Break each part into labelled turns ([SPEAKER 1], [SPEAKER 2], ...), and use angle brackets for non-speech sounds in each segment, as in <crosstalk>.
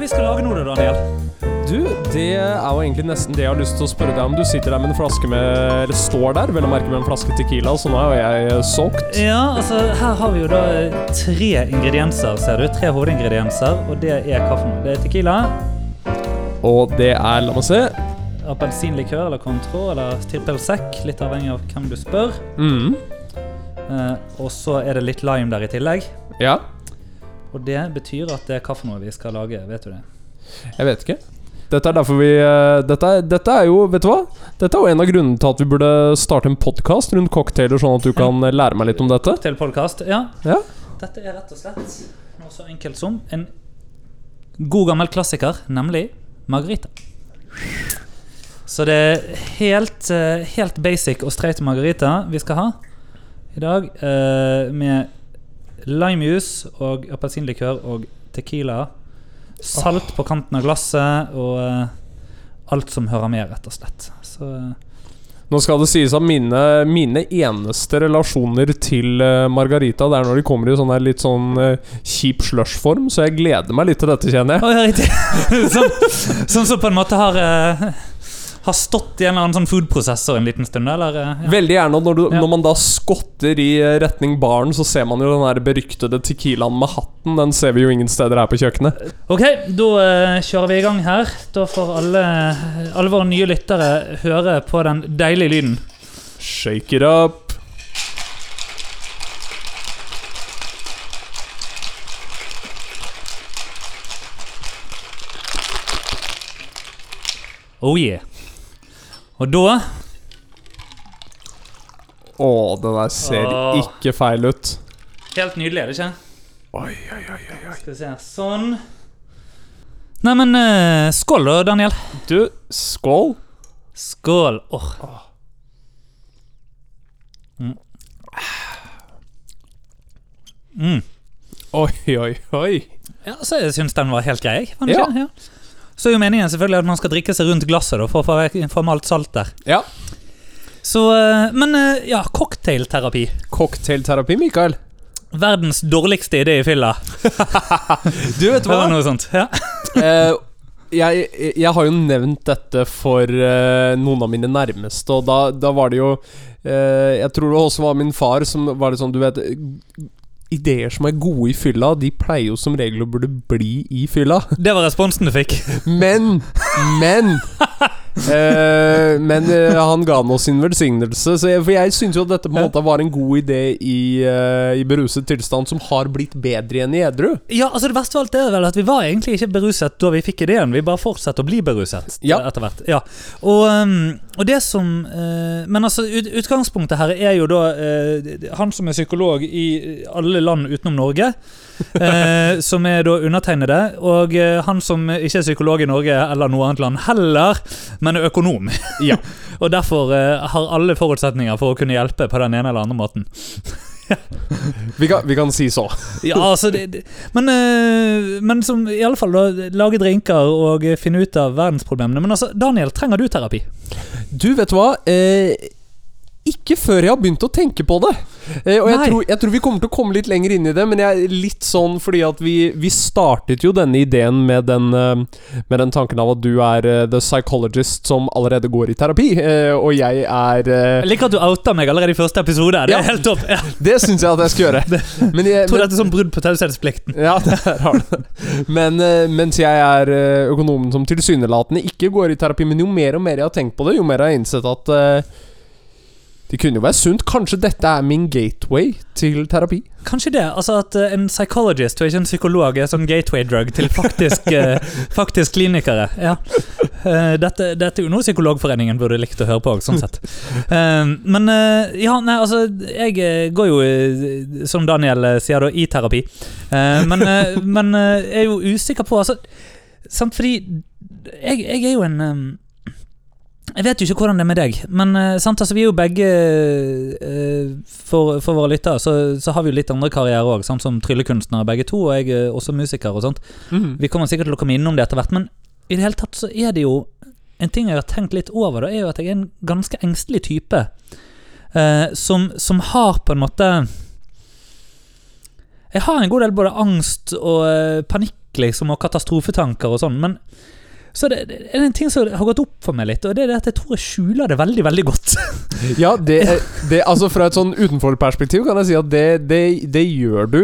[SPEAKER 1] det vi skal lage nå, da, Daniel?
[SPEAKER 2] Du, det er jo egentlig nesten det jeg har lyst til å spørre deg om. Du sitter der med en flaske med Eller står der, vel å merke, med en flaske Tequila, så nå er jo jeg solgt.
[SPEAKER 1] Ja, altså Her har vi jo da eh, tre ingredienser, ser du. Tre hovedingredienser, og det er kaffen. Det er tequila,
[SPEAKER 2] Og det er, la meg se
[SPEAKER 1] appelsinlikør eller contro eller trippel litt avhengig av hvem du spør.
[SPEAKER 2] mm.
[SPEAKER 1] Eh, og så er det litt lime der i tillegg.
[SPEAKER 2] Ja,
[SPEAKER 1] Og det betyr at det er hva for noe vi skal lage, vet du det?
[SPEAKER 2] jeg vet ikke. Dette er derfor vi eh, dette, dette er jo, vet du hva? Dette er jo en av grunnene til at vi burde starte en podkast rundt cocktailer, sånn at du kan eh, lære meg litt om dette.
[SPEAKER 1] Cocktailpodkast, ja.
[SPEAKER 2] Ja.
[SPEAKER 1] Dette er rett og slett noe så enkelt som en god gammel klassiker, nemlig margarita. Så det er helt, eh, helt basic og straight margarita vi skal ha i dag. Med limejuice og appelsinlikør og tequila. Salt på kanten av glasset og eh, alt som hører med, rett og slett. Så eh,
[SPEAKER 2] Nå skal det sies at mine, mine eneste relasjoner til eh, Margarita Det er når de kommer i sånn litt sånn kjip slush-form, så jeg gleder meg litt til dette, kjenner jeg.
[SPEAKER 1] Oh, ja, <laughs> som, Sånn så som på en måte har eh, Har stått i en eller annen sånn foodprosessor en liten stund, eller? eh, Ja.
[SPEAKER 2] Veldig gjerne når, du,
[SPEAKER 1] Ja.
[SPEAKER 2] når man da skotter i eh, retning baren, så ser man jo den der beryktede tequilaen med hatten. Den ser vi jo ingen steder her på kjøkkenet.
[SPEAKER 1] Ok, da uh, kjører vi i gang her. Da får alle, alle våre nye lyttere høre på den deilige lyden.
[SPEAKER 2] Shake it up.
[SPEAKER 1] Oh yeah. Og da
[SPEAKER 2] Å, det der ser
[SPEAKER 1] Åh.
[SPEAKER 2] ikke feil ut.
[SPEAKER 1] Helt nydelig, er det ikke?
[SPEAKER 2] Oi, oi, oi, oi, oi.
[SPEAKER 1] Skal vi se. Sånn. Neimen, uh, skål da, Daniel.
[SPEAKER 2] Du, skål.
[SPEAKER 1] Skål. Åh. Mm. Mm.
[SPEAKER 2] Oi, oi, oi.
[SPEAKER 1] Ja, så jeg syns den var helt grei. jeg. Var den
[SPEAKER 2] Ja.
[SPEAKER 1] ikke? ja. Så er jo meningen selvfølgelig at man skal drikke seg rundt glasset da, for å få fram alt salt der.
[SPEAKER 2] Ja.
[SPEAKER 1] Så, eh, Men eh, ja, cocktailterapi.
[SPEAKER 2] Cocktailterapi, Mikael.
[SPEAKER 1] Verdens dårligste idé i fylla. <laughs>
[SPEAKER 2] Du, vet hva?
[SPEAKER 1] Det
[SPEAKER 2] var
[SPEAKER 1] noe sånt. Ja. <laughs>
[SPEAKER 2] Eh, jeg, jeg har jo nevnt dette for noen av mine nærmeste, og da, da var det jo Jeg tror det også var min far som var det sånn, du vet Ideer som er gode i fylla, de pleier jo som regel å burde bli i fylla.
[SPEAKER 1] Det var responsen du fikk.
[SPEAKER 2] Men Men eh, Men eh, han ga nå sin velsignelse. Så jeg, for jeg syns jo at dette på en måte var en god idé i, uh, i beruset tilstand, som har blitt bedre igjen i edru.
[SPEAKER 1] Ja, altså Det verste av alt er vel at vi var egentlig ikke beruset da vi fikk ideen. Vi bare fortsatte å bli beruset
[SPEAKER 2] Ja.
[SPEAKER 1] etter hvert. Ja. Og, um, og det som uh, Men altså, ut, utgangspunktet her er jo da uh, han som er psykolog i alle land utenom Norge. <laughs> eh, som er da undertegnede. Og han som ikke er psykolog i Norge eller noe annet land heller, men er økonom. <laughs>
[SPEAKER 2] Ja.
[SPEAKER 1] og derfor eh, har alle forutsetninger for å kunne hjelpe på den ene eller andre måten. <laughs>
[SPEAKER 2] Vi kan, vi kan si så. <laughs>
[SPEAKER 1] Ja, altså det, det, men, eh, men som i alle fall da, lage drinker og finne ut av verdensproblemene. Men altså, Daniel, trenger du terapi?
[SPEAKER 2] Du, vet du hva? Eh, ikke før jeg har begynt å tenke på det. Eh, og jeg tror, jeg tror vi kommer til å komme litt lenger inn i det, men jeg er litt sånn fordi at vi, vi startet jo denne ideen med den, eh, med den tanken av at du er eh, the psychologist som allerede går i terapi, eh, og jeg er eh,
[SPEAKER 1] Jeg liker at du outa meg allerede i første episode. Det er
[SPEAKER 2] Ja.
[SPEAKER 1] helt topp. Ja. <laughs>
[SPEAKER 2] Det syns jeg at jeg skal gjøre. <laughs> Men jeg,
[SPEAKER 1] tror
[SPEAKER 2] men,
[SPEAKER 1] dette er sånn brudd på taushetsplikten.
[SPEAKER 2] ja, der har du det. Men eh, mens jeg er økonomen som tilsynelatende ikke går i terapi, men jo mer og mer jeg har tenkt på det, jo mer jeg har innsett at det kunne jo være sunt. Kanskje dette er min gateway til terapi.
[SPEAKER 1] Kanskje det. altså At eh, en psychologist og ikke en psykolog er sånn gateway drug til faktisk, <laughs> eh, faktisk klinikere. Ja. Eh, dette, dette er jo noe Psykologforeningen burde likt å høre på. Sånn sett Men ja, nei, altså Jeg går jo, som Daniel sier, da, i terapi. Men, <laughs> men jeg er jo usikker på altså, Sant, fordi jeg, jeg er jo en jeg vet jo ikke hvordan det er med deg, men eh, sant, altså, vi er jo begge eh, for, for våre lyttere så, så har vi jo litt andre karrierer òg, som tryllekunstnere begge to, og jeg er også musiker og sånt. Vi kommer sikkert til å komme innom det etter hvert, men i det hele tatt så er det jo En ting jeg har tenkt litt over, da, er jo at jeg er en ganske engstelig type. eh, som, som har på en måte Jeg har en god del både angst og eh, panikk liksom, og katastrofetanker og sånn. Men så det, det er en ting som har gått opp for meg litt, og det er at jeg tror jeg skjuler det veldig, veldig godt. <laughs>
[SPEAKER 2] Ja, det, det Altså Fra et sånn utenforperspektiv kan jeg si at det, det, det gjør du.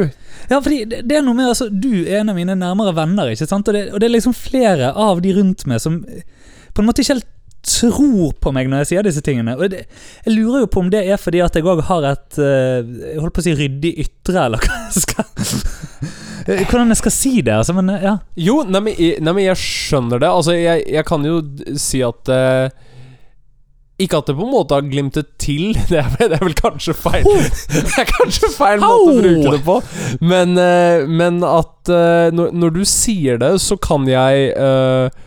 [SPEAKER 1] Ja, fordi det, det er noe med altså, Du er en av mine nærmere venner, ikke sant? Og det, og det er liksom flere av de rundt meg som på en måte ikke helt tror på meg når jeg sier disse tingene. Og det, jeg lurer jo på om det er fordi at jeg òg har et eh, Jeg holdt på å si ryddig ytre, eller hva jeg skal Hvordan jeg skal si det, altså, men eh, ja.
[SPEAKER 2] Jo, nei, men, jeg- nei, men jeg skjønner det. Altså, jeg, jeg kan jo si at uh, Ikke at det på en måte har glimtet til, <laughs> det er, det er vel kanskje feil <laughs> Det er kanskje feil måte å bruke det på. Men, eh, men at eh, når, når du sier det, så kan jeg eh,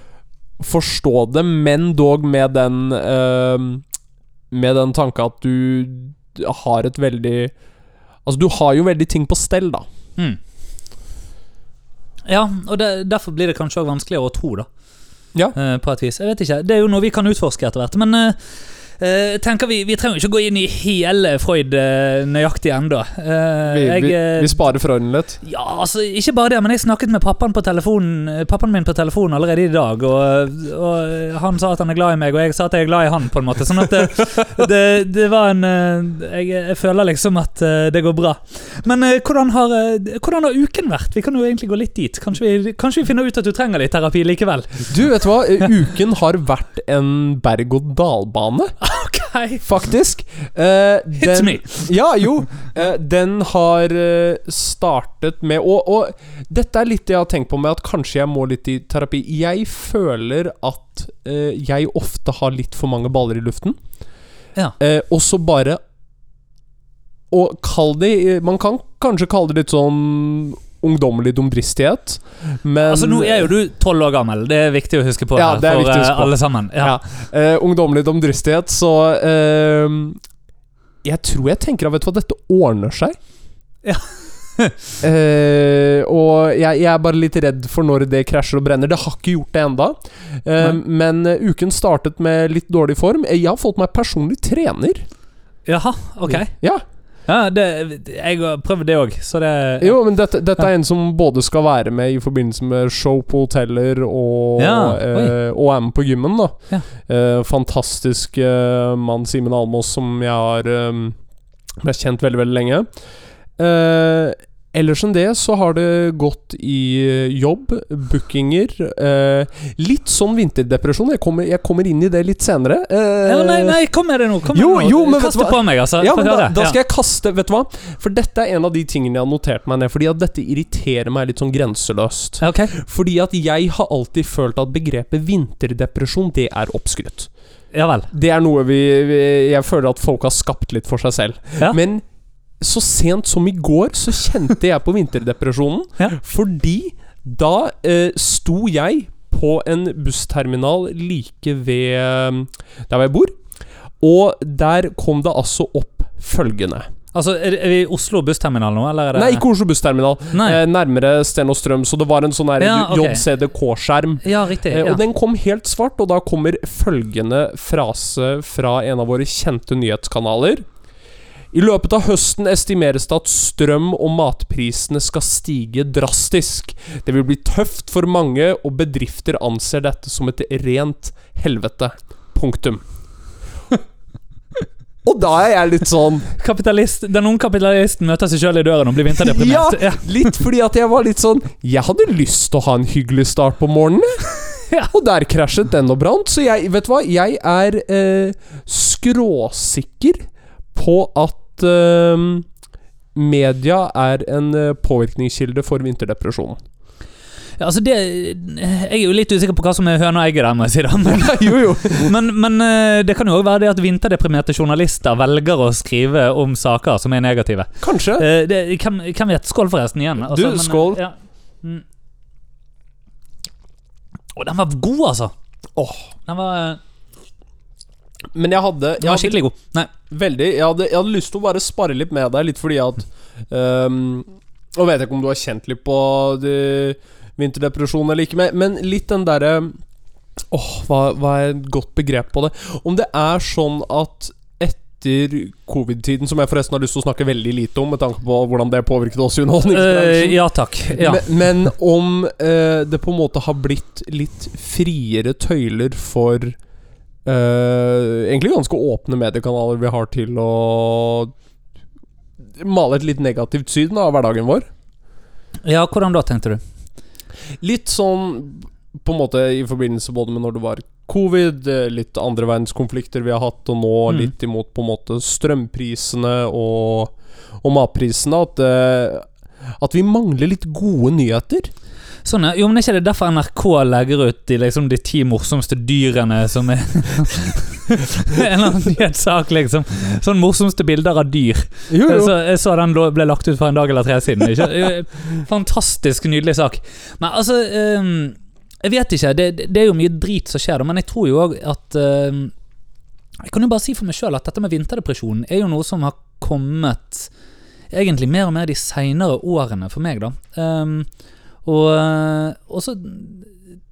[SPEAKER 2] forstå det, men dog med den uh, Med den tanke at du har et veldig Altså, du har jo veldig ting på stell, da.
[SPEAKER 1] Mm. Ja, og det, derfor blir det kanskje også vanskeligere å tro, da.
[SPEAKER 2] Ja.
[SPEAKER 1] Uh, på et vis. Jeg vet ikke. Det er jo noe vi kan utforske etter hvert. Men eh, eh, tenker vi, vi trenger ikke gå inn i hele Freud eh, nøyaktig ennå. Eh,
[SPEAKER 2] Vi, vi, vi sparer Freuden litt.
[SPEAKER 1] Ja, altså, ikke bare det, men jeg snakket med pappaen, på telefonen, pappaen min på telefonen allerede i dag, og, og han sa at han er glad i meg, og jeg sa at jeg er glad i han, på en måte. Sånn at det, det, det var en jeg, jeg føler liksom at det går bra. Men hvordan, har, hvordan har uken vært? Vi kan jo egentlig gå litt dit. Kanskje vi, kanskje vi finner ut at du trenger litt terapi likevel?
[SPEAKER 2] Du, vet du hva? Uken har vært en berg-og-dal-bane,
[SPEAKER 1] Ok,
[SPEAKER 2] faktisk. Eh,
[SPEAKER 1] hit me!
[SPEAKER 2] Ja, jo. Eh, den har eh, startet med og, og dette er litt det jeg har tenkt på med at kanskje jeg må litt i terapi. Jeg føler at eh, jeg ofte har litt for mange baller i luften.
[SPEAKER 1] Ja.
[SPEAKER 2] Eh, og så bare Og kall det Man kan kanskje kalle det litt sånn ungdommelig dumdristighet, men
[SPEAKER 1] Altså, nå er jo du tolv år gammel, det er viktig å huske på
[SPEAKER 2] Ja, det er
[SPEAKER 1] for
[SPEAKER 2] huske
[SPEAKER 1] eh,
[SPEAKER 2] på.
[SPEAKER 1] alle sammen. Ja.
[SPEAKER 2] Ja. Uh, ungdommelig dumdristighet, så uh, Jeg tror jeg tenker at vet du hva, dette ordner seg.
[SPEAKER 1] Ja.
[SPEAKER 2] uh, <laughs> og jeg, jeg er bare litt redd for når det krasjer og brenner. Det har ikke gjort det enda men uken startet med litt dårlig form. Jeg har fått meg personlig trener.
[SPEAKER 1] Jaha, ok.
[SPEAKER 2] Ja,
[SPEAKER 1] Ja, det, jeg har prøvd det òg, så det
[SPEAKER 2] jo, men dette, dette er en som både skal være med i forbindelse med show på hoteller og,
[SPEAKER 1] Ja,
[SPEAKER 2] eh, og er med på gymmen, da.
[SPEAKER 1] Ja.
[SPEAKER 2] Eh, fantastisk eh, mann Simen Almås som jeg har um, kjent veldig, veldig lenge. Eh, ellers enn det så har det gått i eh, jobb, bookinger eh, Litt sånn vinterdepresjon. Jeg kommer, jeg kommer inn i det litt senere. Eh,
[SPEAKER 1] Ja, nei, nei, kom med det nå. Kom
[SPEAKER 2] Jo,
[SPEAKER 1] nå.
[SPEAKER 2] jo, men vet
[SPEAKER 1] Kast det
[SPEAKER 2] hva?
[SPEAKER 1] på meg, altså.
[SPEAKER 2] Ja, da, da skal jeg kaste Vet du hva? For dette er en av de tingene jeg har notert meg ned. Fordi at dette irriterer meg litt sånn grenseløst.
[SPEAKER 1] Okay.
[SPEAKER 2] Fordi at jeg har alltid følt at begrepet vinterdepresjon, det er oppskrytt.
[SPEAKER 1] Ja vel.
[SPEAKER 2] Det er noe vi, vi Jeg føler at folk har skapt litt for seg selv.
[SPEAKER 1] Ja.
[SPEAKER 2] Men så sent som i går så kjente jeg på vinterdepresjonen.
[SPEAKER 1] Ja.
[SPEAKER 2] Fordi da eh, sto jeg på en bussterminal like ved eh, der hvor jeg bor. Og der kom det altså opp følgende
[SPEAKER 1] Altså, er, vi i Oslo bussterminal nå, eller er det
[SPEAKER 2] Nei, ikke Oslo bussterminal. Eh, nærmere Sten og Strøm. Så det var en sånn
[SPEAKER 1] Ja, okay.
[SPEAKER 2] JCDK-skjerm.
[SPEAKER 1] Ja, riktig.
[SPEAKER 2] Eh,
[SPEAKER 1] Ja.
[SPEAKER 2] Og den kom helt svart, og da kommer følgende frase fra en av våre kjente nyhetskanaler. I løpet av høsten estimeres det at strøm- og matprisene skal stige drastisk. Det vil bli tøft for mange, og bedrifter anser dette som et rent helvete. Punktum. og da er jeg litt sånn
[SPEAKER 1] Kapitalist, Den unge kapitalisten møter seg sjøl i døren og blir vinterdeprimert.
[SPEAKER 2] Ja, litt fordi at jeg var litt sånn Jeg hadde lyst til å ha en hyggelig start på morgenen. <laughs>
[SPEAKER 1] Ja.
[SPEAKER 2] Og der krasjet den og brant. Så jeg, vet du hva, jeg er eh, skråsikker på at eh, media er en eh, påvirkningskilde for vinterdepresjonen.
[SPEAKER 1] Ja, altså det, jeg er jo litt usikker på hva som er høna og egget der, må jeg si. det <laughs> Men, <laughs>
[SPEAKER 2] jo, jo.
[SPEAKER 1] men, men eh, det kan jo òg være det at vinterdeprimerte journalister velger å skrive om saker som er negative.
[SPEAKER 2] Kanskje.
[SPEAKER 1] Eh, det, hvem, hvem vet? Skål, forresten, igjen. Altså,
[SPEAKER 2] Du,
[SPEAKER 1] men,
[SPEAKER 2] skål.
[SPEAKER 1] Ja. Mm. Å, den var god, altså.
[SPEAKER 2] Åh.
[SPEAKER 1] Den var,
[SPEAKER 2] Men jeg hadde,
[SPEAKER 1] den
[SPEAKER 2] jeg
[SPEAKER 1] var skikkelig god. Nei.
[SPEAKER 2] Veldig. Jeg hadde, jeg hadde lyst til å bare spare litt med deg, litt fordi at um, Nå vet jeg ikke om du har kjent litt på de, vinterdepresjon eller ikke, men, men litt den derre Åh, hva, hva er et godt begrep på det? Om det er sånn at etter covid-tiden, som jeg forresten har lyst til å snakke veldig lite om, med tanke på hvordan det påvirket oss i underholdningsbransjen.
[SPEAKER 1] Uh, ja takk. Ja.
[SPEAKER 2] Men, men om uh, det på en måte har blitt litt friere tøyler for eh, egentlig ganske åpne mediekanaler vi har til å male et litt negativt syn av hverdagen vår.
[SPEAKER 1] ja, hvordan da, tenkte du?
[SPEAKER 2] Litt sånn på en måte i forbindelse både med når det var covid, eh, litt andre verdenskonflikter vi har hatt, og nå
[SPEAKER 1] Mm.
[SPEAKER 2] litt imot på en måte strømprisene og, og matprisene. At, uh, at vi mangler litt gode nyheter.
[SPEAKER 1] Sånn, ja. Jo, men er ikke det derfor NRK legger ut de, liksom, de ti morsomste dyrene som er <laughs> En eller annen nyhetssak, liksom. Sånn morsomste bilder av dyr.
[SPEAKER 2] Jo,
[SPEAKER 1] jo. så, jeg så den ble lagt ut for en dag eller tre siden. Ikke? Fantastisk nydelig sak. Men altså um, Jeg vet ikke. Det, det er jo mye drit som skjer, da, men jeg tror jo òg at um, Jeg kan jo bare si for meg sjøl at dette med vinterdepresjonen er jo noe som har kommet egentlig mer og mer de seinere årene for meg, da. Ehm, og, eh, og så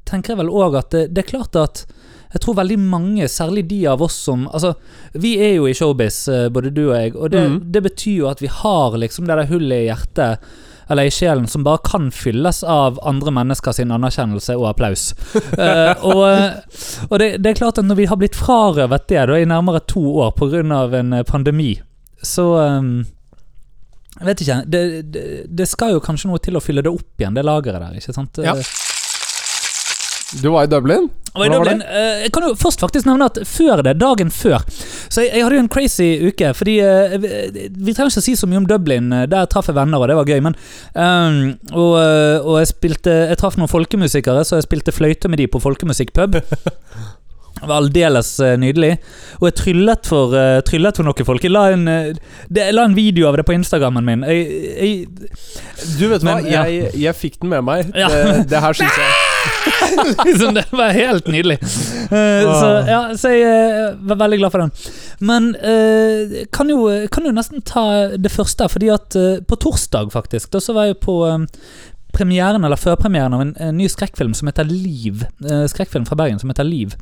[SPEAKER 1] tenker jeg vel òg at det, det er klart at jeg tror veldig mange, særlig de av oss som Altså, vi er jo i showbiz, eh, både du og jeg, og det,
[SPEAKER 2] mm.
[SPEAKER 1] det betyr jo at vi har liksom det der hullet i hjertet, eller i sjelen, som bare kan fylles av andre mennesker sin anerkjennelse og applaus. uh, <laughs> og og det, det er klart at når vi har blitt frarøvet det da, i nærmere to år pga. en pandemi, så jeg vet ikke. Det, det, det skal jo kanskje noe til å fylle det opp igjen, det lageret der. ikke sant?
[SPEAKER 2] Ja. Du var i Dublin?
[SPEAKER 1] Var i
[SPEAKER 2] Hvordan var
[SPEAKER 1] Dublin, eh, Jeg kan jo først faktisk nevne at før det, dagen før Så jeg, jeg hadde jo en crazy uke. Fordi eh, vi, vi trenger ikke å si så mye om Dublin. eh, Der traff jeg venner, og det var gøy. Men um, og, og jeg spilte Jeg traff noen folkemusikere, så jeg spilte fløyte med de på folkemusikkpub. <laughs> Var aldeles eh, nydelig. Og jeg tryllet for, uh, tryllet for noen folk. Jeg la, en, uh, det, jeg la en video av det på Instagrammen min. Jeg, jeg,
[SPEAKER 2] Du vet hva,
[SPEAKER 1] Men, ja.
[SPEAKER 2] jeg, jeg fikk den med meg.
[SPEAKER 1] Ja.
[SPEAKER 2] Det, det her syns jeg <laughs>
[SPEAKER 1] liksom, det var helt nydelig. Eh, så ja, så jeg var veldig glad for den. Men uh, kan, jo, kan jo nesten ta det første, fordi at på torsdag, faktisk, da så var jeg på premieren, eller førpremieren av en, en ny skrekkfilm som heter Liv. Eh, skrekkfilm fra Bergen som heter Liv.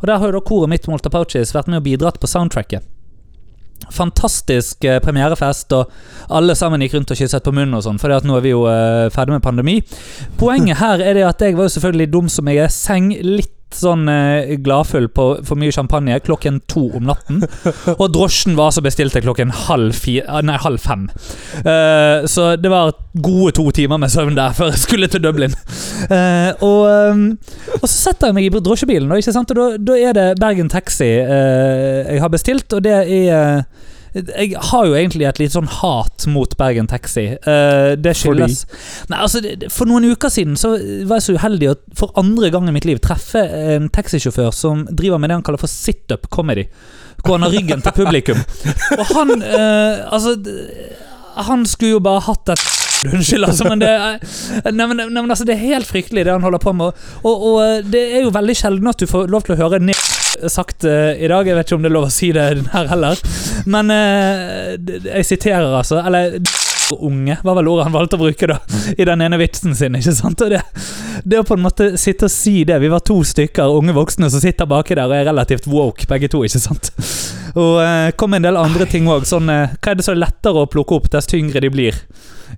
[SPEAKER 1] Og Der har jo da koret mitt Molta Pouches vært med og bidratt på soundtracket. Fantastisk eh, premierefest, og alle sammen gikk rundt og kysset på munnen og sånn, for nå er vi jo eh, ferdig med pandemi. Poenget her er det at jeg var jo selvfølgelig dum som jeg er, seng litt sånn eh, gladfull på for mye champagne klokken to om natten. <laughs> Og drosjen var så bestilt til klokken halv, fire, ah, nei, halv fem. Eh, så det var gode to timer med søvn der før jeg skulle til Dublin. Eh, og, ehm, og så setter jeg meg i drosjebilen, og, da, da er det Bergen Taxi eh, jeg har bestilt, og det er eh, jeg har jo egentlig et litt sånn hat mot Bergen Taxi. Uh, det skyldes Nei, altså, det, For noen uker siden så var jeg så uheldig å for andre gang i mitt liv treffe en taxisjåfør som driver med det han kaller for situp comedy. Hvor han har ryggen til publikum. Og han uh, Altså Han skulle jo bare hatt et <laughs> Unnskyld, altså, men det er, nei, men, nei, men altså, det er helt fryktelig, det han holder på med. Og, og eh, det er jo veldig sjelden at du får lov til å høre ned sagt uh, i dag. Jeg vet ikke om det er lov å si det her heller. Men eh, d- jeg siterer, altså. Eller unge, var vel ordet han valgte å bruke da i den ene vitsen sin. ikke sant? Og det, det å på en måte sitte og si det Vi var to stykker unge voksne som sitter baki der og er relativt woke, begge to. ikke sant? Og eh, kom en del andre ting òg. Sånn, eh, hva er det så lettere å plukke opp dess tyngre de blir?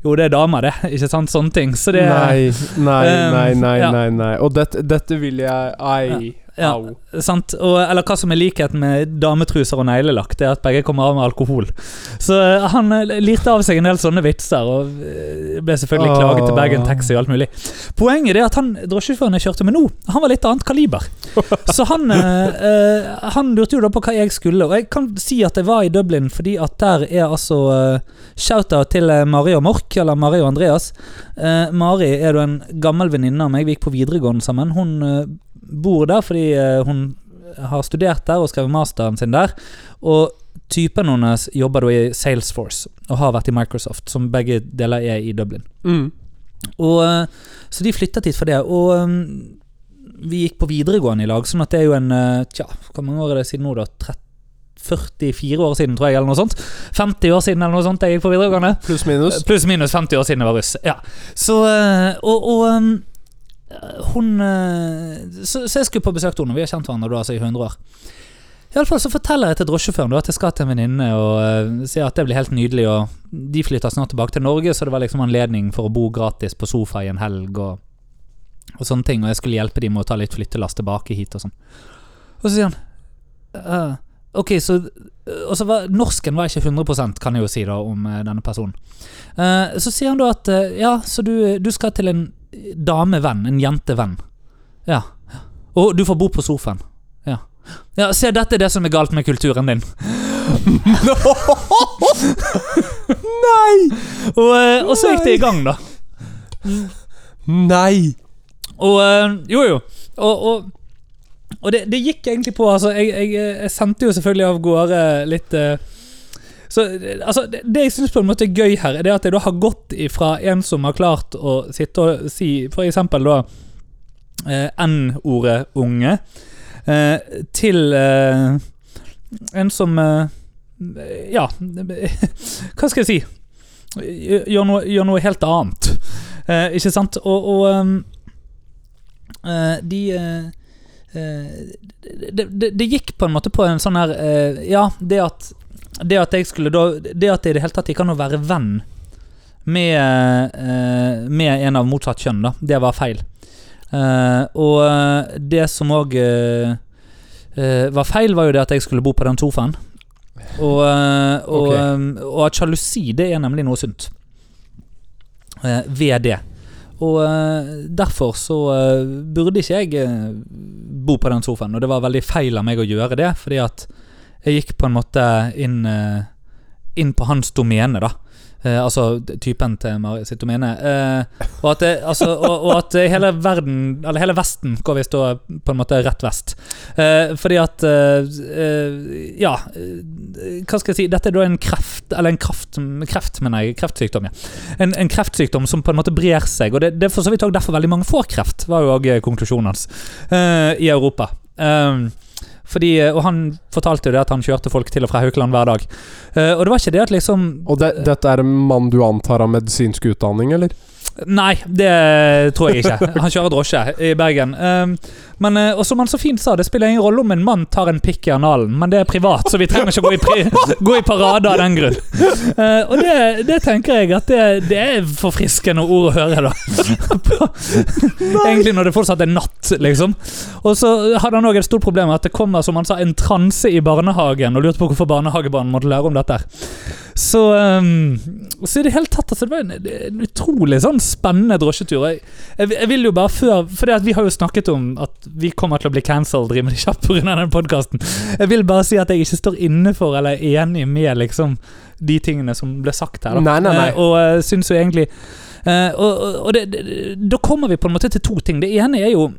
[SPEAKER 1] Jo, det er damer, det. Ikke sant? Sånne ting. Så det
[SPEAKER 2] Nei, nei,
[SPEAKER 1] Um,
[SPEAKER 2] nei, nei, nei, nei. Og dette, dette vil jeg Ai,
[SPEAKER 1] Ja.
[SPEAKER 2] Au.
[SPEAKER 1] Sant? Og, eller hva som er likheten med dametruser og neglelakk, det er at begge kommer av med alkohol. Så eh, han eh, lirte av seg en del sånne vitser, og eh, ble selvfølgelig
[SPEAKER 2] oh.
[SPEAKER 1] klaget til Bergen Taxi og alt mulig. Poenget er at han drosjesjåføren jeg kjørte med nå, han var litt annet kaliber. <laughs> Så han, eh, han lurte jo da på hva jeg skulle, og jeg kan si at jeg var i Dublin fordi at der er altså eh, Shout-out til Mari og Mork, eller Mari og Andreas. Eh, Mari er du en gammel venninne av meg, vi gikk på videregående sammen. Hun bor der fordi eh, hun har studert der og skrevet masteren sin der. Og typen hennes jobber da i Salesforce og har vært i Microsoft, som begge deler er i Dublin.
[SPEAKER 2] Mm.
[SPEAKER 1] Og, eh, så de flyttet hit for det. Og eh, vi gikk på videregående i lag, sånn at det er jo en Tja, hvor mange år er det siden nå, da? 30 44 år siden, tror jeg, eller noe sånt. 50 år siden, eller noe sånt, jeg gikk på videregående.
[SPEAKER 2] Pluss minus.
[SPEAKER 1] Pluss minus 50 år siden jeg var russ. Ja. Så Og, og hun eh, så, så jeg skulle på besøk til henne. Vi har kjent hverandre da, altså i 100 år. Iallfall så forteller jeg til drosjesjåføren at jeg skal til en venninne og uh, sier at det blir helt nydelig. Og de flytter snart tilbake til Norge, så det var liksom anledning for å bo gratis på sofa i en helg. Og, og sånne ting Og jeg skulle hjelpe dem med å ta litt flyttelass tilbake hit og sånn. Og så sier han uh, Ok, så Og så var Norsken var ikke 100% kan jeg jo si da om uh, denne personen. Eh, så sier han da at eh, ja, så du, du skal til en damevenn, en jentevenn. Ja. Og du får bo på sofaen. Ja. Ja, Se, dette er det som er galt med kulturen din. <laughs>
[SPEAKER 2] Nei!
[SPEAKER 1] Og, eh, og så gikk det i gang, da.
[SPEAKER 2] Nei!
[SPEAKER 1] Og eh, Jo, jo. Og, og, og det, det gikk egentlig på Altså, jeg, jeg, jeg sendte jo selvfølgelig av gårde litt eh, Så altså, det, det jeg syns på en måte er gøy her, er det at jeg da har gått ifra en som har klart å sitte og si eksempel da eh, N-ordet unge, eh, til eh, en som eh, Ja, <laughs> hva skal jeg si? Gjør noe, gjør noe helt annet. Eh, ikke sant? Og, og eh, de det, det, det gikk på en måte på en sånn her Ja, det at Det at jeg skulle da Det at jeg i det hele tatt gikk an å være venn med, eh, med en av motsatt kjønn, da. Det var feil. Eh, og eh, det som òg var feil, var jo det at jeg skulle bo på den sofaen. Og, eh, og,
[SPEAKER 2] okay.
[SPEAKER 1] eh, og at sjalusi, det er nemlig noe sunt. Eh, ved det. Og eh, derfor så eh, burde ikke jeg eh, bo på den sofaen, og det var veldig feil av meg å gjøre det, fordi at jeg gikk på en måte inn, eh, inn på hans domene, da. Eh, altså typen til Mari sitt domene. Eh, og, at det, altså, og, og at hele verden, eller hele Vesten, går visst på en måte rett vest. Eh, fordi at eh, eh, Ja, eh, hva skal jeg si Dette er da en kreft Eller en kraft, kreft, mener jeg. Kreftsykdom, ja. En, en kreftsykdom som på en måte brer seg. Og det, det er for så vidt også derfor veldig mange får kreft, var jo òg konklusjonen hans, eh, i Europa. Um, fordi, og han fortalte jo det at han kjørte folk til og fra Haukeland hver dag. Eh, og det var ikke det at liksom
[SPEAKER 2] Og det, dette er en mann du antar har medisinsk utdanning, eller?
[SPEAKER 1] Nei, det tror jeg ikke. Han kjører drosje i Bergen. Um, men uh, og som han så fint sa, det spiller ingen rolle om en mann tar en pikk i analen, men det er privat, så vi trenger ikke gå i, gå i parade av den grunn. Uh, og det, det tenker jeg at det, det er forfriskende ord å høre, da. <laughs> Egentlig når det fortsatt er natt, liksom. Og så hadde han òg et stort problem med at det kommer som han sa, en transe i barnehagen, og lurte på hvorfor barnehagebarn måtte lære om dette. Så, um, så i det hele tatt altså, Det var en, en utrolig sånn spennende drosjetur. Jeg, jeg, jeg vil jo bare før Fordi vi har jo snakket om at vi kommer til å bli cancelled rimelig kjapt pga. den podkasten. Jeg vil bare si at jeg ikke står inne for eller er enig med liksom de tingene som ble sagt her.
[SPEAKER 2] Nei, nei, nei.
[SPEAKER 1] Eh, og uh, syns jo egentlig eh, og, og det, det, da kommer vi på en måte til to ting. Det ene er jo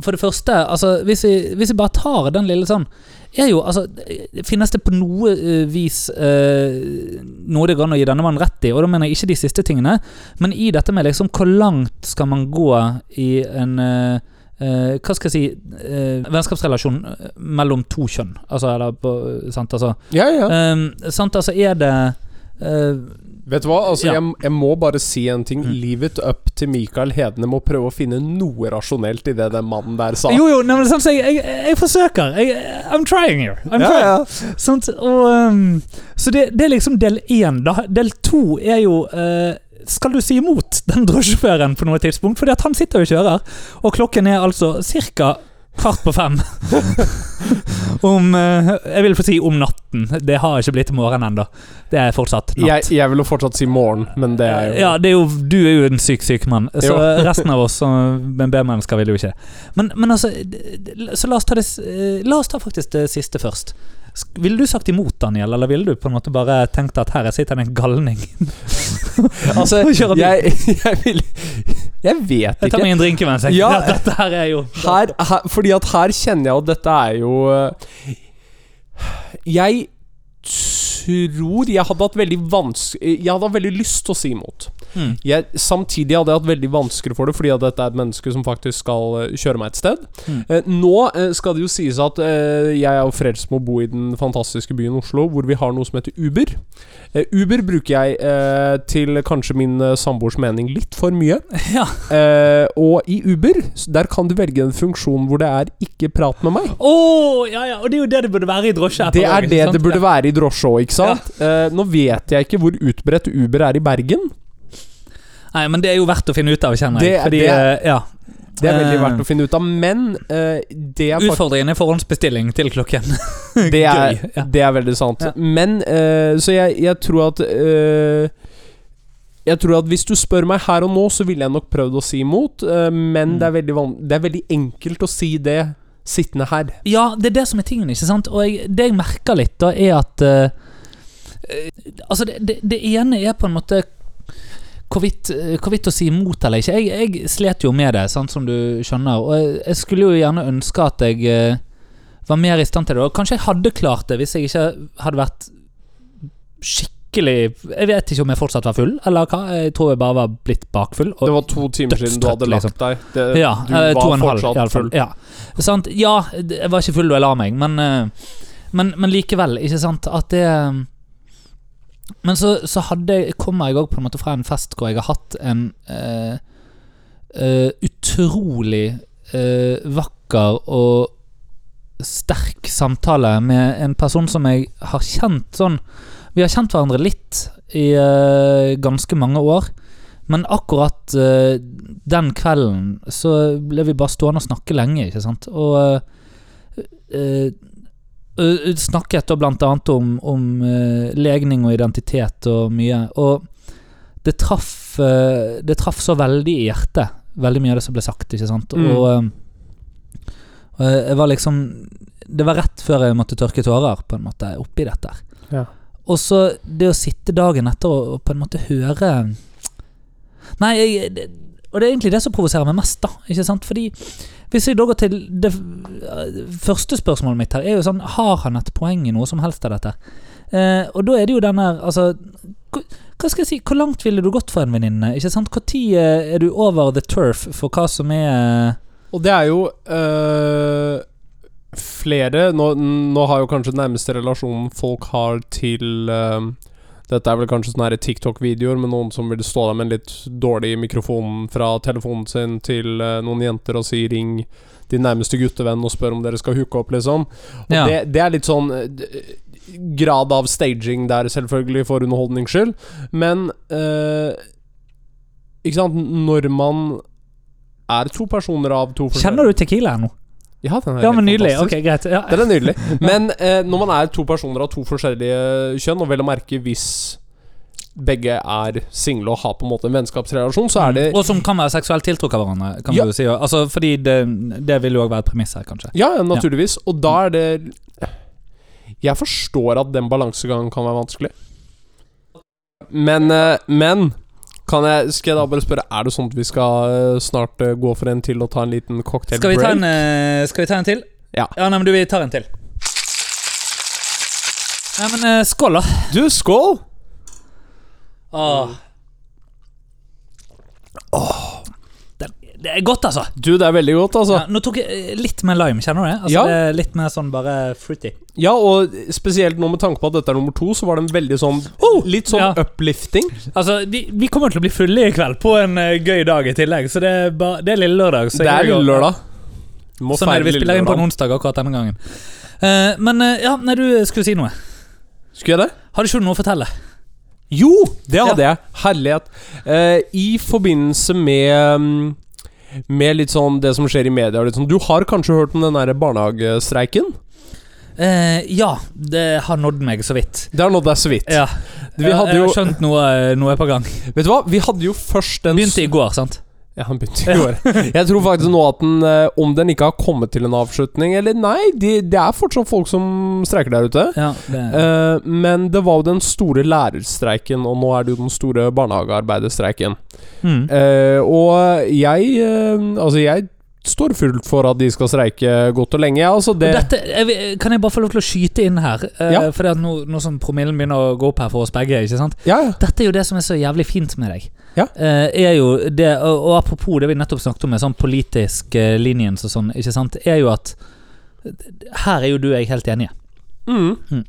[SPEAKER 1] for det første, altså hvis vi, hvis vi bare tar den lille sånn er jo, altså, Finnes det på noe eh, vis uh, noe det går an å gi denne mannen rett i? Og da mener jeg ikke de siste tingene, men i dette med liksom hvor langt skal man gå i en uh, eh, Hva skal jeg si eh, Vennskapsrelasjon mellom to kjønn. Altså, eller på, sant, altså,
[SPEAKER 2] Ja, ja.
[SPEAKER 1] eh, sant, altså Er det eh,
[SPEAKER 2] Vet du hva? Altså,
[SPEAKER 1] Ja.
[SPEAKER 2] jeg, jeg må bare si en ting.
[SPEAKER 1] Mm.
[SPEAKER 2] Leave it up til Michael Hedene må prøve å finne noe rasjonelt i det den mannen der sa.
[SPEAKER 1] Jo, jo, nei, men sånn, så jeg, jeg, jeg forsøker. Jeg, I'm trying here. I'm
[SPEAKER 2] ja,
[SPEAKER 1] trying.
[SPEAKER 2] ja.
[SPEAKER 1] Sant? Og, um, så det, det er liksom del én. Da. Del to er jo uh, Skal du si imot den drosjesjåføren på noe tidspunkt? Fordi at han sitter og kjører, og klokken er altså ca. kvart på fem. <laughs> om eh, Jeg vil få si om natten. Det har ikke blitt morgen ennå. Det er fortsatt natt.
[SPEAKER 2] Jeg, jeg vil jo fortsatt si morgen, men det er jo
[SPEAKER 1] Ja, det er jo, du er jo en syk, syk mann. Så resten av oss som B-mennesker vil jo ikke. Men, men altså Så la oss ta det eh, La oss ta faktisk det siste først. Ville du sagt imot, Daniel, eller ville du på en måte bare tenkt at her sitter det en galning? <laughs>
[SPEAKER 2] Altså, jeg, jeg vil Jeg vet ikke.
[SPEAKER 1] Jeg tar meg en drink mens jeg
[SPEAKER 2] Ja. <laughs>
[SPEAKER 1] Dette her er jo
[SPEAKER 2] Her, her, fordi at her kjenner jeg at dette er jo eh, Jeg tror jeg hadde hatt veldig vans Jeg hadde hatt veldig lyst til å si imot.
[SPEAKER 1] Mm.
[SPEAKER 2] Jeg, samtidig hadde jeg hatt veldig vanskelig for det, fordi at dette er et menneske som faktisk skal eh, kjøre meg et sted.
[SPEAKER 1] Mm.
[SPEAKER 2] Eh, nå eh, skal det jo sies at eh, jeg er jo frelst med å bo i den fantastiske byen Oslo, hvor vi har noe som heter Uber. Eh, Uber bruker jeg eh, til kanskje min samboers mening litt for mye. <laughs>
[SPEAKER 1] Ja.
[SPEAKER 2] Eh, og i Uber, der kan du velge en funksjon hvor det er 'ikke prat med meg'.
[SPEAKER 1] Oh, ja, ja, og det er jo det det burde være i drosje.
[SPEAKER 2] Det er det det burde være i drosje òg, ikke sant? Eh, nå vet jeg ikke hvor utbredt Uber er i Bergen.
[SPEAKER 1] Nei, men det er jo verdt å finne ut av, kjenner jeg.
[SPEAKER 2] Det
[SPEAKER 1] Fordi,
[SPEAKER 2] det
[SPEAKER 1] eh, ja.
[SPEAKER 2] Det er veldig
[SPEAKER 1] Eh,
[SPEAKER 2] verdt å finne ut av, men eh, det er
[SPEAKER 1] Utfordringen er forhåndsbestilling til klokken. <laughs>
[SPEAKER 2] Det er,
[SPEAKER 1] Gøy, ja.
[SPEAKER 2] det er veldig sant.
[SPEAKER 1] Ja.
[SPEAKER 2] Men eh, Så jeg, jeg tror at eh, Jeg tror at hvis du spør meg her og nå, så ville jeg nok prøvd å si imot, eh, men
[SPEAKER 1] Mm.
[SPEAKER 2] det, er det er veldig enkelt å si det sittende her.
[SPEAKER 1] Ja, det er det som er tingen, ikke sant? Og jeg, det jeg merker litt, da, er at eh, eh, Altså, det, det, det ene er på en måte hvorvidt, eh, hvorvidt å si imot eller ikke. Jeg, jeg slet jo med det, sant, som du skjønner. Og jeg, jeg skulle jo gjerne ønske at jeg eh, var mer i stand til det. Og kanskje jeg hadde klart det hvis jeg ikke hadde vært skikkelig Jeg vet ikke om jeg fortsatt var full, eller hva. Jeg tror jeg bare var blitt bakfull.
[SPEAKER 2] Det var to timer siden du hadde lagt deg. Det,
[SPEAKER 1] ja,
[SPEAKER 2] du
[SPEAKER 1] eh, to og
[SPEAKER 2] var
[SPEAKER 1] en halv,
[SPEAKER 2] fortsatt
[SPEAKER 1] i
[SPEAKER 2] full.
[SPEAKER 1] Ja. Sant? ja, jeg var ikke full da jeg la meg, men, eh, men, men likevel, ikke sant, at det Men så, så hadde kommer jeg òg på en måte fra en fest hvor jeg har hatt en uh, uh, utrolig uh, vakker og sterk samtale med en person som jeg har kjent sånn Vi har kjent hverandre litt i ganske mange år. Men akkurat den kvelden så ble vi bare stående og snakke lenge, ikke sant. Og eh, eh, snakket da blant annet om, om eh, legning og identitet og mye. Og det traff Det traff så veldig i hjertet, veldig mye av det som ble sagt, ikke sant.
[SPEAKER 2] Mm.
[SPEAKER 1] Og, og jeg var liksom Det var rett før jeg måtte tørke tårer, på en måte, oppi dette.
[SPEAKER 2] Ja.
[SPEAKER 1] Og så det å sitte dagen etter og, og på en måte høre Nei, jeg, og det er egentlig det som provoserer meg mest, da. Ikke sant? Fordi hvis jeg da går til det første spørsmålet mitt her, er jo sånn Har han et poeng i noe som helst av dette? Eh, og da er det jo den her Altså hva skal jeg si, Hvor langt ville du gått for en venninne? Ikke sant? Når er du over the turf for hva som er
[SPEAKER 2] Og det er jo øh, flere nå, nå har jo kanskje den nærmeste relasjonen folk har til øh, Dette er vel kanskje sånne TikTok-videoer med noen som vil stå der med en litt dårlig mikrofon fra telefonen sin til uh, noen jenter og si 'ring din nærmeste guttevenn' og spør om dere skal hooke opp, liksom. Og
[SPEAKER 1] Ja.
[SPEAKER 2] det, det er litt sånn øh, grad av staging der, selvfølgelig, for underholdnings skyld, men uh, Ikke sant, når man er to personer av to
[SPEAKER 1] Kjenner du Tequila nå?
[SPEAKER 2] Ja, den er
[SPEAKER 1] Ja, men nydelig.
[SPEAKER 2] fantastisk.
[SPEAKER 1] Ok, greit. Ja.
[SPEAKER 2] Den er nydelig. <laughs> Men eh, når man er to personer av to forskjellige kjønn, og vel å merke hvis begge er single og har på en måte en vennskapsrelasjon, så er det
[SPEAKER 1] Og som kan være seksuelt tiltrukket av hverandre. Kan
[SPEAKER 2] Ja.
[SPEAKER 1] du si Altså, fordi det, det vil jo òg være et premiss her, kanskje.
[SPEAKER 2] Ja, ja, naturligvis. Og da er det Jeg forstår at den balansegangen kan være vanskelig. Men, eh, men jeg, skal jeg da bare spørre Er det sånn at vi skal eh, snart eh, gå for en til og ta en liten cocktail
[SPEAKER 1] Skal vi ta
[SPEAKER 2] break?
[SPEAKER 1] en, eh, skal vi ta en til?
[SPEAKER 2] Ja.
[SPEAKER 1] Ja, nei, men du, vi tar en til. Nei, men skål, da.
[SPEAKER 2] Du, skål!
[SPEAKER 1] Åh. Den, det er godt, altså.
[SPEAKER 2] Du, det er veldig godt, altså.
[SPEAKER 1] Ja, nå tok jeg eh, litt mer lime, kjenner du det? Altså,
[SPEAKER 2] Ja.
[SPEAKER 1] det er litt mer sånn bare fruity.
[SPEAKER 2] Ja, og spesielt nå med tanke på at dette er nummer to, så var det en veldig sånn Litt sånn
[SPEAKER 1] Ja.
[SPEAKER 2] uplifting.
[SPEAKER 1] Altså, vi, vi kommer til å bli fulle i kveld på en uh, gøy dag i tillegg, så det er, bare, det er lille lørdag.
[SPEAKER 2] Det er lille lørdag. Må
[SPEAKER 1] Sånn er det, vi spiller inn på en onsdag akkurat denne gangen. Uh, men uh, ja, nei, du skulle si noe.
[SPEAKER 2] Skulle jeg det?
[SPEAKER 1] Hadde ikke noe å fortelle?
[SPEAKER 2] Jo, det hadde jeg. Herlighet. Uh, I forbindelse med mm, Med litt sånn det som skjer i media sånn. Du har kanskje hørt om den der barnehagestreiken?
[SPEAKER 1] Eh, ja, det har nådd meg så vidt.
[SPEAKER 2] Det har nådd deg så vidt.
[SPEAKER 1] Ja,
[SPEAKER 2] Vi hadde
[SPEAKER 1] jeg har skjønt noe, noe er på gang.
[SPEAKER 2] Vet du hva? Vi hadde jo først den
[SPEAKER 1] Begynte i går, sant?
[SPEAKER 2] Ja, han begynte i går. Jeg tror faktisk nå at den, eh, om den ikke har kommet til en avslutning Eller nei, de, det er fortsatt folk som streiker der ute.
[SPEAKER 1] Ja, det,
[SPEAKER 2] Eh, men det var jo den store lærerstreiken, og nå er det jo den store barnehagearbeiderstreiken.
[SPEAKER 1] mm.
[SPEAKER 2] Uh, og jeg uh, Altså, jeg står fullt for at de skal streike godt og lenge. Altså det,
[SPEAKER 1] Og Dette, jeg, kan jeg bare få lov til å skyte inn her? Uh,
[SPEAKER 2] Ja.
[SPEAKER 1] For det er nå, nå som promillen begynner å gå opp her for oss begge. ikke sant?
[SPEAKER 2] ja, ja.
[SPEAKER 1] Dette er jo det som er så jævlig fint med deg.
[SPEAKER 2] Ja.
[SPEAKER 1] Eh, er jo det, og, apropos det vi nettopp snakket om, med sånn politisk uh, linjens og sånn, ikke sant, er jo at her er jo du og jeg helt enige.
[SPEAKER 2] Mm.
[SPEAKER 1] Mm.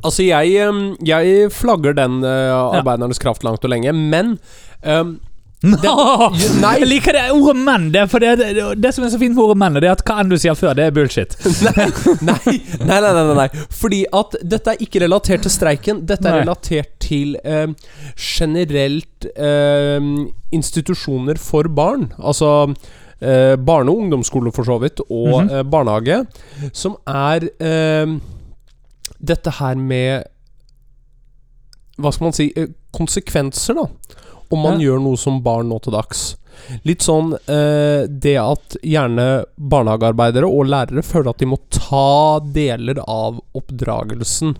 [SPEAKER 2] Altså, jeg, jeg flagger den uh, arbeidernes kraft langt og lenge, men um, <laughs> nei.
[SPEAKER 1] Jeg liker det ordet 'menn'. Det, for det, det, det som er så fint med ordet 'menn', det er at hva enn du sier før, det er bullshit. <laughs>
[SPEAKER 2] nei, nei, nei, nei, nei, nei. Fordi at dette er ikke relatert til streiken. Dette er
[SPEAKER 1] Nei.
[SPEAKER 2] relatert til eh, generelt eh, institusjoner for barn. Altså eh, barne- og ungdomsskole, for så vidt, og
[SPEAKER 1] Mhm.
[SPEAKER 2] uh, barnehage. Som er um, dette her med Hva skal man si eh, Konsekvenser, da. Om man
[SPEAKER 1] Ja.
[SPEAKER 2] gjør noe som barn nå til dags. Litt sånn eh, det at gjerne barnehagearbeidere og lærere føler at de må ta deler av oppdragelsen.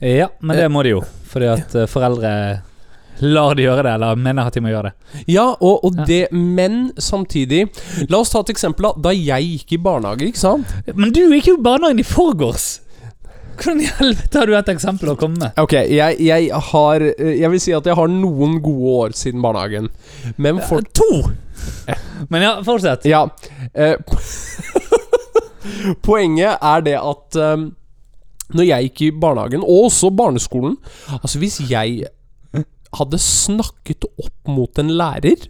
[SPEAKER 1] Ja, men det må de jo. Fordi at eh, foreldre lar de gjøre det, eller mener at de må gjøre det.
[SPEAKER 2] Ja, og, og
[SPEAKER 1] Ja.
[SPEAKER 2] det Men samtidig La oss ta et eksempel. Da jeg gikk i barnehage, ikke sant?
[SPEAKER 1] Men du gikk jo i barnehagen i forgårs! Hvordan i helvete har du et eksempel å komme med?
[SPEAKER 2] Ok, jeg, jeg har eh, Jeg vil si at jeg har noen gode år siden barnehagen. Men for
[SPEAKER 1] To! Men ja, fortsett.
[SPEAKER 2] Ja. Eh, <laughs> poenget er det at um, når jeg gikk i barnehagen, og også barneskolen Altså, hvis jeg hadde snakket opp mot en lærer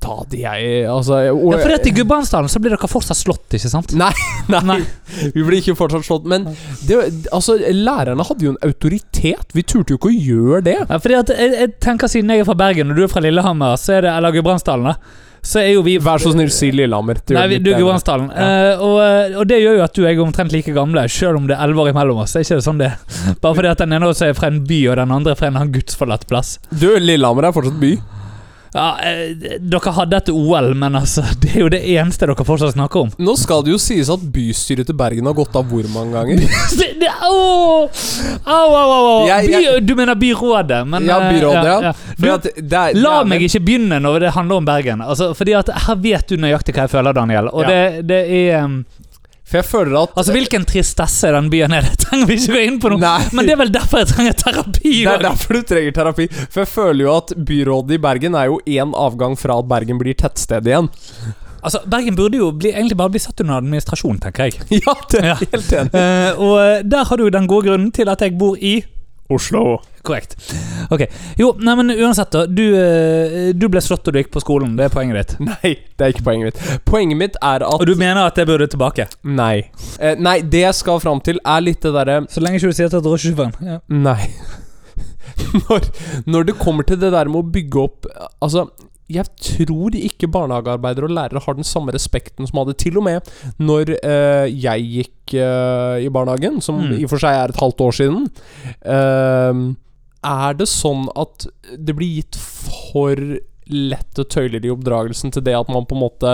[SPEAKER 2] Da de jeg Altså og,
[SPEAKER 1] Ja, for etter Gudbrandsdalen så blir dere fortsatt slått, ikke sant? <laughs>
[SPEAKER 2] Nei, nei,
[SPEAKER 1] Nei.
[SPEAKER 2] vi blir ikke fortsatt slått. Men det, altså, lærerne hadde jo en autoritet. Vi turte jo ikke å gjøre det.
[SPEAKER 1] Ja, fordi at jeg, jeg tenker Siden jeg er fra Bergen og du er fra Lillehammer, så er det, eller Gudbrandsdalen, da, så er jo vi
[SPEAKER 2] Vær så snill, si Lillehammer.
[SPEAKER 1] Nei, vi- du er. Gudbrandsdalen.
[SPEAKER 2] Ja.
[SPEAKER 1] Uh, og, og det gjør jo at du og jeg er omtrent like gamle, selv om det er elleve år imellom oss. Er ikke det sånn det? <laughs> Bare fordi at den ene også er fra en by, og den andre er fra en annen gudsforlatt plass.
[SPEAKER 2] Du, Lillehammer er fortsatt by.
[SPEAKER 1] Ja, eh, Dere hadde et OL, men altså, <laughs> det er jo det eneste dere fortsatt snakker om.
[SPEAKER 2] Nå skal det jo sies at bystyret til Bergen har gått av hvor mange ganger? <laughs>
[SPEAKER 1] Det, det, au, au, au, au.
[SPEAKER 2] Jeg-
[SPEAKER 1] By,
[SPEAKER 2] jeg-
[SPEAKER 1] du mener byrådet, men
[SPEAKER 2] Ja,
[SPEAKER 1] eh,
[SPEAKER 2] byrådet, ja.
[SPEAKER 1] Du,
[SPEAKER 2] at det er,
[SPEAKER 1] La
[SPEAKER 2] det er
[SPEAKER 1] meg ikke begynne når det handler om Bergen. Altså, fordi at Her vet du nøyaktig hva jeg føler, Daniel. Og
[SPEAKER 2] Ja.
[SPEAKER 1] det, det er um,
[SPEAKER 2] For jeg føler at
[SPEAKER 1] Altså, Hvilken tristesse den byen er, det trenger vi ikke gå inn på noe?
[SPEAKER 2] Nei.
[SPEAKER 1] Men det er vel derfor jeg trenger terapi.
[SPEAKER 2] Det er derfor du trenger terapi. For jeg føler jo at byrådet i Bergen er jo én avgang fra at Bergen blir tettsted igjen.
[SPEAKER 1] Altså, Bergen burde jo bli, egentlig bare bli satt under administrasjon, tenker jeg. <laughs>
[SPEAKER 2] Ja, det er
[SPEAKER 1] Ja.
[SPEAKER 2] helt enig.
[SPEAKER 1] Uh, og eh, der har du den gode grunnen til at jeg bor i
[SPEAKER 2] Oslo.
[SPEAKER 1] Korrekt. Ok. Jo, nei, men uansett, da. Du, eh, du ble slått da du gikk på skolen. Det er poenget ditt. <laughs>
[SPEAKER 2] Nei, det er ikke poenget mitt. Poenget mitt er at
[SPEAKER 1] Og du mener at jeg burde tilbake?
[SPEAKER 2] Nei. Eh, nei, det jeg skal fram til, er litt det derre
[SPEAKER 1] Så lenge ikke du sier til drosjesjåføren. Ja.
[SPEAKER 2] Nei. <laughs> når, når det kommer til det der med å bygge opp Altså, jeg tror ikke barnehagearbeidere og lærere har den samme respekten som hadde til og med når uh, jeg gikk uh, i barnehagen, som
[SPEAKER 1] Mm.
[SPEAKER 2] i og for seg er et halvt år siden. Uh, er det sånn at det blir gitt for lette tøyler i oppdragelsen til det at man på en måte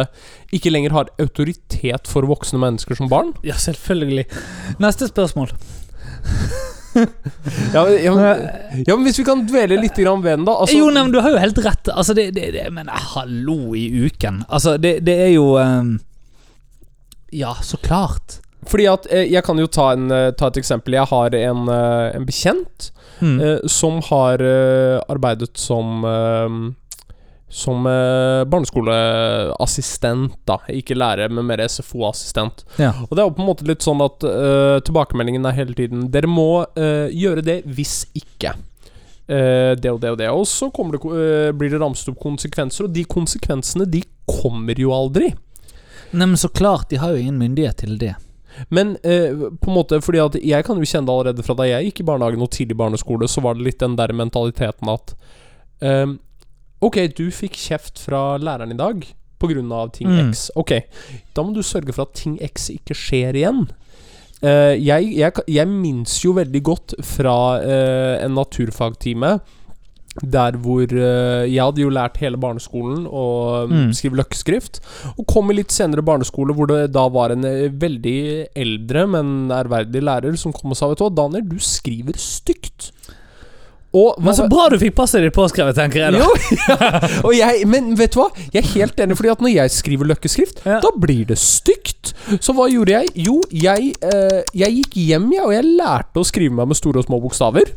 [SPEAKER 2] ikke lenger har autoritet for voksne mennesker som barn?
[SPEAKER 1] ja, selvfølgelig. Neste spørsmål. <laughs>
[SPEAKER 2] Ja, men, ja, men, ja, men hvis vi kan dvele litt ved den, da. Altså,
[SPEAKER 1] jo, nei, men du har jo helt rett. Altså, det, det, det Men eh, hallo i uken. Altså, det, det er jo um, Ja, så klart.
[SPEAKER 2] Fordi at eh, Jeg kan jo ta, en, eh, ta et eksempel. Jeg har en, en bekjent
[SPEAKER 1] Mm.
[SPEAKER 2] eh, som har arbeidet som eh, Som eh, barneskoleassistent, da. Ikke lærer, men mer SFO-assistent.
[SPEAKER 1] Ja.
[SPEAKER 2] Og det er jo på en måte litt sånn at eh, tilbakemeldingen er hele tiden Dere må eh, gjøre det hvis ikke. Eh, det og det og det. Og så det, eh, blir det ramset opp konsekvenser, og de konsekvensene, de kommer jo aldri.
[SPEAKER 1] Nei, men så klart, de har jo ingen myndighet til det.
[SPEAKER 2] Men eh, på en måte fordi at jeg kan jo kjenne det allerede fra da jeg gikk i barnehagen og tidlig barneskole, så var det litt den der mentaliteten at ehm, Ok, du fikk kjeft fra læreren i dag av ting
[SPEAKER 1] Mm.
[SPEAKER 2] X. Ok, da må du sørge for at ting X ikke skjer igjen. Uh, jeg, jeg, jeg minnes jo veldig godt fra uh, en naturfagtime der hvor uh, Jeg hadde jo lært hele barneskolen å
[SPEAKER 1] Mm.
[SPEAKER 2] skrive løkkeskrift. Og kom i litt senere barneskole hvor det da var en veldig eldre, men ærverdig lærer som kom og sa Vet du hva, Daniel, du skriver stygt. Og
[SPEAKER 1] Men så bra du fikk passet ditt påskrevet, tenker jeg da.
[SPEAKER 2] Jo, ja. Jeg, men vet du hva? Jeg er helt enig, fordi at når jeg skriver løkkeskrift,
[SPEAKER 1] Ja.
[SPEAKER 2] da blir det stygt. Så hva gjorde jeg? Jo, jeg, eh, jeg gikk hjem, jeg, og jeg lærte å skrive meg med store og små bokstaver.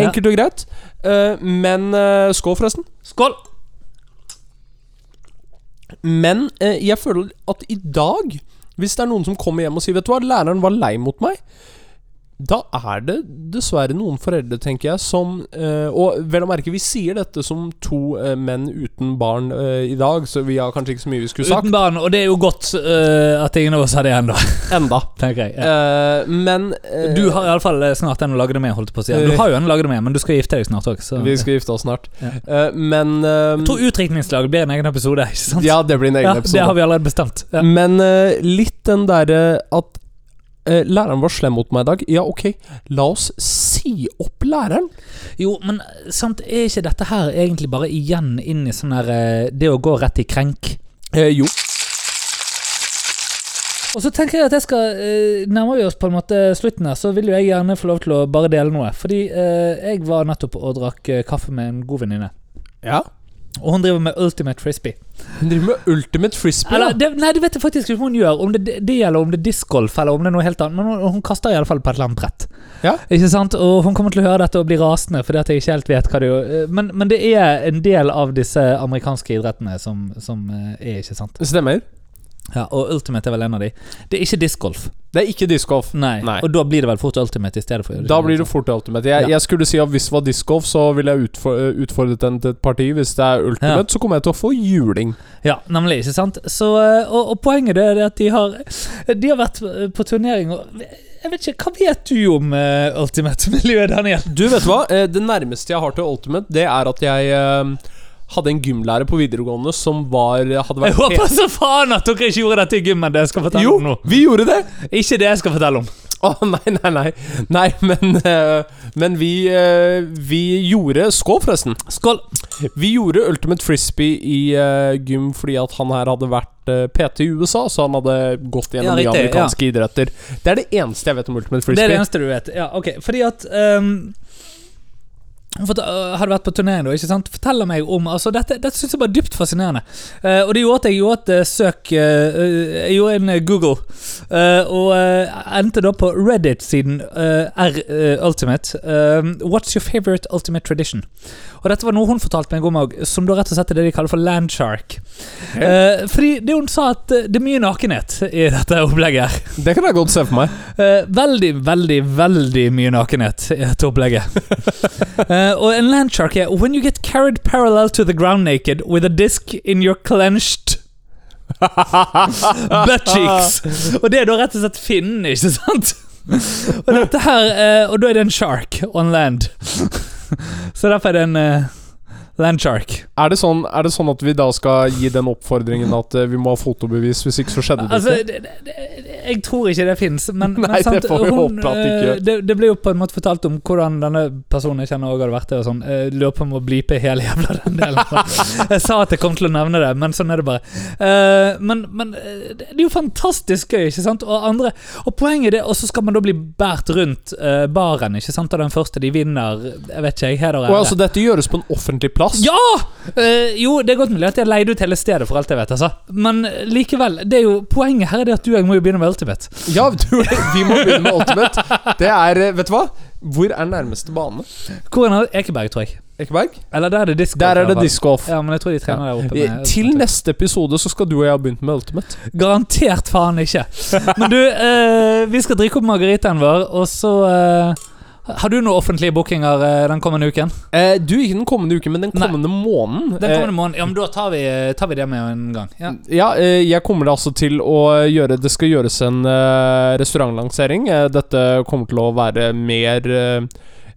[SPEAKER 2] Enkelt og greit. Eh, men eh, Skål, forresten.
[SPEAKER 1] Skål!
[SPEAKER 2] Men eh, jeg føler at i dag, hvis det er noen som kommer hjem og sier Vet du hva, læreren var lei mot meg, da er det dessverre noen foreldre, tenker jeg, som eh, Og vel å merke, vi sier dette som to eh, menn uten barn eh, i dag, så vi har kanskje ikke så mye vi skulle sagt.
[SPEAKER 1] Uten barn, og det er jo godt øh, at ingen av oss har det ennå, <laughs>
[SPEAKER 2] Enda.
[SPEAKER 1] tenker jeg. Ja.
[SPEAKER 2] Eh, men eh,
[SPEAKER 1] Du har iallfall snart en å lage det med, holdt på å si. Du har jo en å lage det med, men du skal gifte deg snart òg,
[SPEAKER 2] Vi skal gifte oss snart.
[SPEAKER 1] Ja.
[SPEAKER 2] Eh, men eh,
[SPEAKER 1] Jeg tror utdrikningslag blir en egen episode, ikke sant?
[SPEAKER 2] Ja, det blir en egen
[SPEAKER 1] Ja,
[SPEAKER 2] episode.
[SPEAKER 1] det har vi allerede bestemt.
[SPEAKER 2] Men eh, litt den derre at eh, læreren var slem mot meg i dag. Ja, ok, la oss si opp læreren.
[SPEAKER 1] Jo, men sant, er ikke dette her egentlig bare igjen inn i sånn her eh, Det å gå rett i krenk?
[SPEAKER 2] Eh, jo.
[SPEAKER 1] Og så tenker jeg at jeg skal eh, Nærmer vi oss på en måte slutten her, så vil jo jeg gjerne få lov til å bare dele noe. Fordi eh, jeg var nettopp og drakk eh, kaffe med en god venninne.
[SPEAKER 2] Ja.
[SPEAKER 1] Og hun driver med Ultimate Frisbee.
[SPEAKER 2] Hun driver med ultimate frisbee.
[SPEAKER 1] Eller, det, nei, det vet jeg faktisk ikke hva hun gjør. Om det, det gjelder om det er discgolf eller om det er noe helt annet. Men hun, hun kaster i alle fall på et eller annet brett.
[SPEAKER 2] Ja.
[SPEAKER 1] Ikke sant? Og hun kommer til å høre dette og bli rasende fordi at jeg ikke helt vet hva det gjør. Eh, Men, men det er en del av disse amerikanske idrettene som, som eh, er, ikke sant?
[SPEAKER 2] Stemmer.
[SPEAKER 1] Ja, Og Ultimate er vel en av de. Det er ikke discgolf.
[SPEAKER 2] Det er ikke discgolf.
[SPEAKER 1] Nei.
[SPEAKER 2] Nei.
[SPEAKER 1] Og da blir det vel fort Ultimate i stedet for
[SPEAKER 2] Da blir det fort ultimate. Jeg,
[SPEAKER 1] Ja.
[SPEAKER 2] jeg skulle si at hvis det var discgolf, så ville jeg utfor, eh, utfordret den til et parti. Hvis det er ultimate, så kommer jeg til å få juling.
[SPEAKER 1] Ja, nemlig. ikke sant? Så, eh, og, og poenget er at de har De har vært på turnering og Jeg vet ikke, Hva vet du om uh, Ultimate-miljøet, Daniel?
[SPEAKER 2] Du, vet hva? Eh, Det nærmeste jeg har til ultimate, det er at jeg eh, hadde en gymlærer på videregående som var hadde
[SPEAKER 1] Jeg håper så faen at dere ikke gjorde dette i gymmen. Det jeg skal fortelle
[SPEAKER 2] Jo,
[SPEAKER 1] om nå
[SPEAKER 2] vi gjorde det!
[SPEAKER 1] Ikke det jeg skal fortelle om.
[SPEAKER 2] Å, nei, nei, nei. Nei, men, uh, men vi, uh, vi gjorde Skål, forresten.
[SPEAKER 1] Skål.
[SPEAKER 2] Vi gjorde Ultimate Frisbee i uh, gym fordi at han her hadde vært PT i USA, så han hadde gått gjennom
[SPEAKER 1] Ja, riktig,
[SPEAKER 2] amerikanske idretter. Det er det eneste jeg vet om Ultimate Frisbee.
[SPEAKER 1] Det er det eneste du vet. Ja, ok. Fordi at ehm, for, uh, Hadde vært på turnering, da. ikke sant? Forteller meg om altså Dette, dette syns jeg er dypt fascinerende. Uh, og det gjorde at jeg gjorde et eh, søk eh, Jeg gjorde en Google, uh, og endte da på Reddit-siden R Ultimate. Eh, what's your favorite ultimate tradition? Og dette var noe hun fortalte meg om òg, som da rett og slett er det de kaller for landshark. Uh, fordi det hun sa, at eh, det er mye nakenhet i dette opplegget. her.
[SPEAKER 2] Det kan jeg godt se for meg.
[SPEAKER 1] Eh, veldig, veldig, veldig mye nakenhet i dette opplegget. <laughs> Eh, og en landshark er When you get carried parallel to the ground naked with a disc in your clenched <laughs> butt cheeks. Og det er da rett og slett finnen, ikke sant? <laughs> og dette her eh, Og da er det en shark on land. Så derfor er det en land landshark.
[SPEAKER 2] Er det, sånn, er det sånn at vi da skal gi den oppfordringen at uh, vi må ha fotobevis, hvis ikke så skjedde det
[SPEAKER 1] Altså,
[SPEAKER 2] ikke?
[SPEAKER 1] det, det, det, jeg tror ikke det fins, <laughs> men,
[SPEAKER 2] Nei,
[SPEAKER 1] men sant,
[SPEAKER 2] det får vi
[SPEAKER 1] hun,
[SPEAKER 2] håpe at det ikke
[SPEAKER 1] eh, det, det ble jo på en måte fortalt om hvordan denne personen jeg kjenner også hadde vært det, og sånn. Eh, Lurer på om å blipe hele jævla den delen. <laughs> Jeg sa at jeg kom til å nevne det, men sånn er det bare. Uh, men, men det er jo fantastisk gøy, ikke sant? Og andre Og poenget er det, og så skal man da bli båret rundt uh, baren, ikke sant? Og den første de vinner, jeg vet ikke, jeg, heder og
[SPEAKER 2] altså, dette gjøres på en offentlig plass?
[SPEAKER 1] Ja! Uh, jo, det er godt mulig at jeg leide ut hele stedet, for alt jeg vet. altså Men likevel, det er jo poenget her er det at du og jeg må jo begynne med Ultimate.
[SPEAKER 2] Ja, du, <laughs> vi må begynne med Ultimate. Det er eh, Vet du hva? Hvor er nærmeste bane?
[SPEAKER 1] Hvor er? Ekeberg, tror jeg.
[SPEAKER 2] Ekeberg?
[SPEAKER 1] Eller der er det disco.
[SPEAKER 2] Der er det discgolf.
[SPEAKER 1] Ja, men jeg tror de trener der oppe. Med
[SPEAKER 2] Til neste episode så skal du og jeg ha begynt med Ultimate.
[SPEAKER 1] Garantert faen ikke. Men du, eh, vi skal drikke opp margaritaen vår, og så eh, Har du noen offentlige bookinger eh, den kommende uken?
[SPEAKER 2] Eh, du, ikke den kommende uken, men den
[SPEAKER 1] Nei.
[SPEAKER 2] kommende måneden.
[SPEAKER 1] Den
[SPEAKER 2] Eh,
[SPEAKER 1] kommende måneden? Ja, men Da tar vi, tar vi det med en gang. Ja.
[SPEAKER 2] Ja, eh, jeg kommer altså til å gjøre Det skal gjøres en eh, restaurantlansering. Eh, dette kommer til å være mer eh,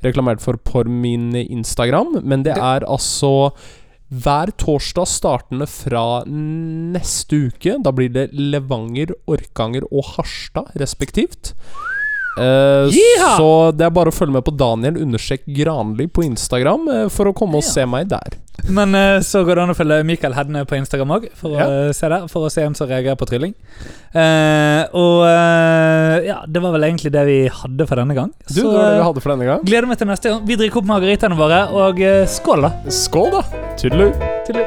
[SPEAKER 2] reklamert for på min Instagram, men det
[SPEAKER 1] Det-
[SPEAKER 2] er altså hver torsdag startende fra neste uke. Da blir det Levanger, Orkanger og Harstad respektivt.
[SPEAKER 1] Jiha!
[SPEAKER 2] så det er bare å følge med på Daniel understrek Granli på Instagram uh, for å komme og
[SPEAKER 1] Ja.
[SPEAKER 2] se meg der.
[SPEAKER 1] Men uh, så går det an å følge Mikael Hedne på Instagram òg, for,
[SPEAKER 2] Ja.
[SPEAKER 1] for å se hvem som reagerer på trylling. Og ja, det var vel egentlig det vi hadde for denne gang.
[SPEAKER 2] Du,
[SPEAKER 1] så
[SPEAKER 2] det var det vi hadde for denne gang.
[SPEAKER 1] gleder meg til neste gang. Vi drikker opp margaritaene våre, og skål, da.
[SPEAKER 2] Skål, da! Tudelu.
[SPEAKER 1] Til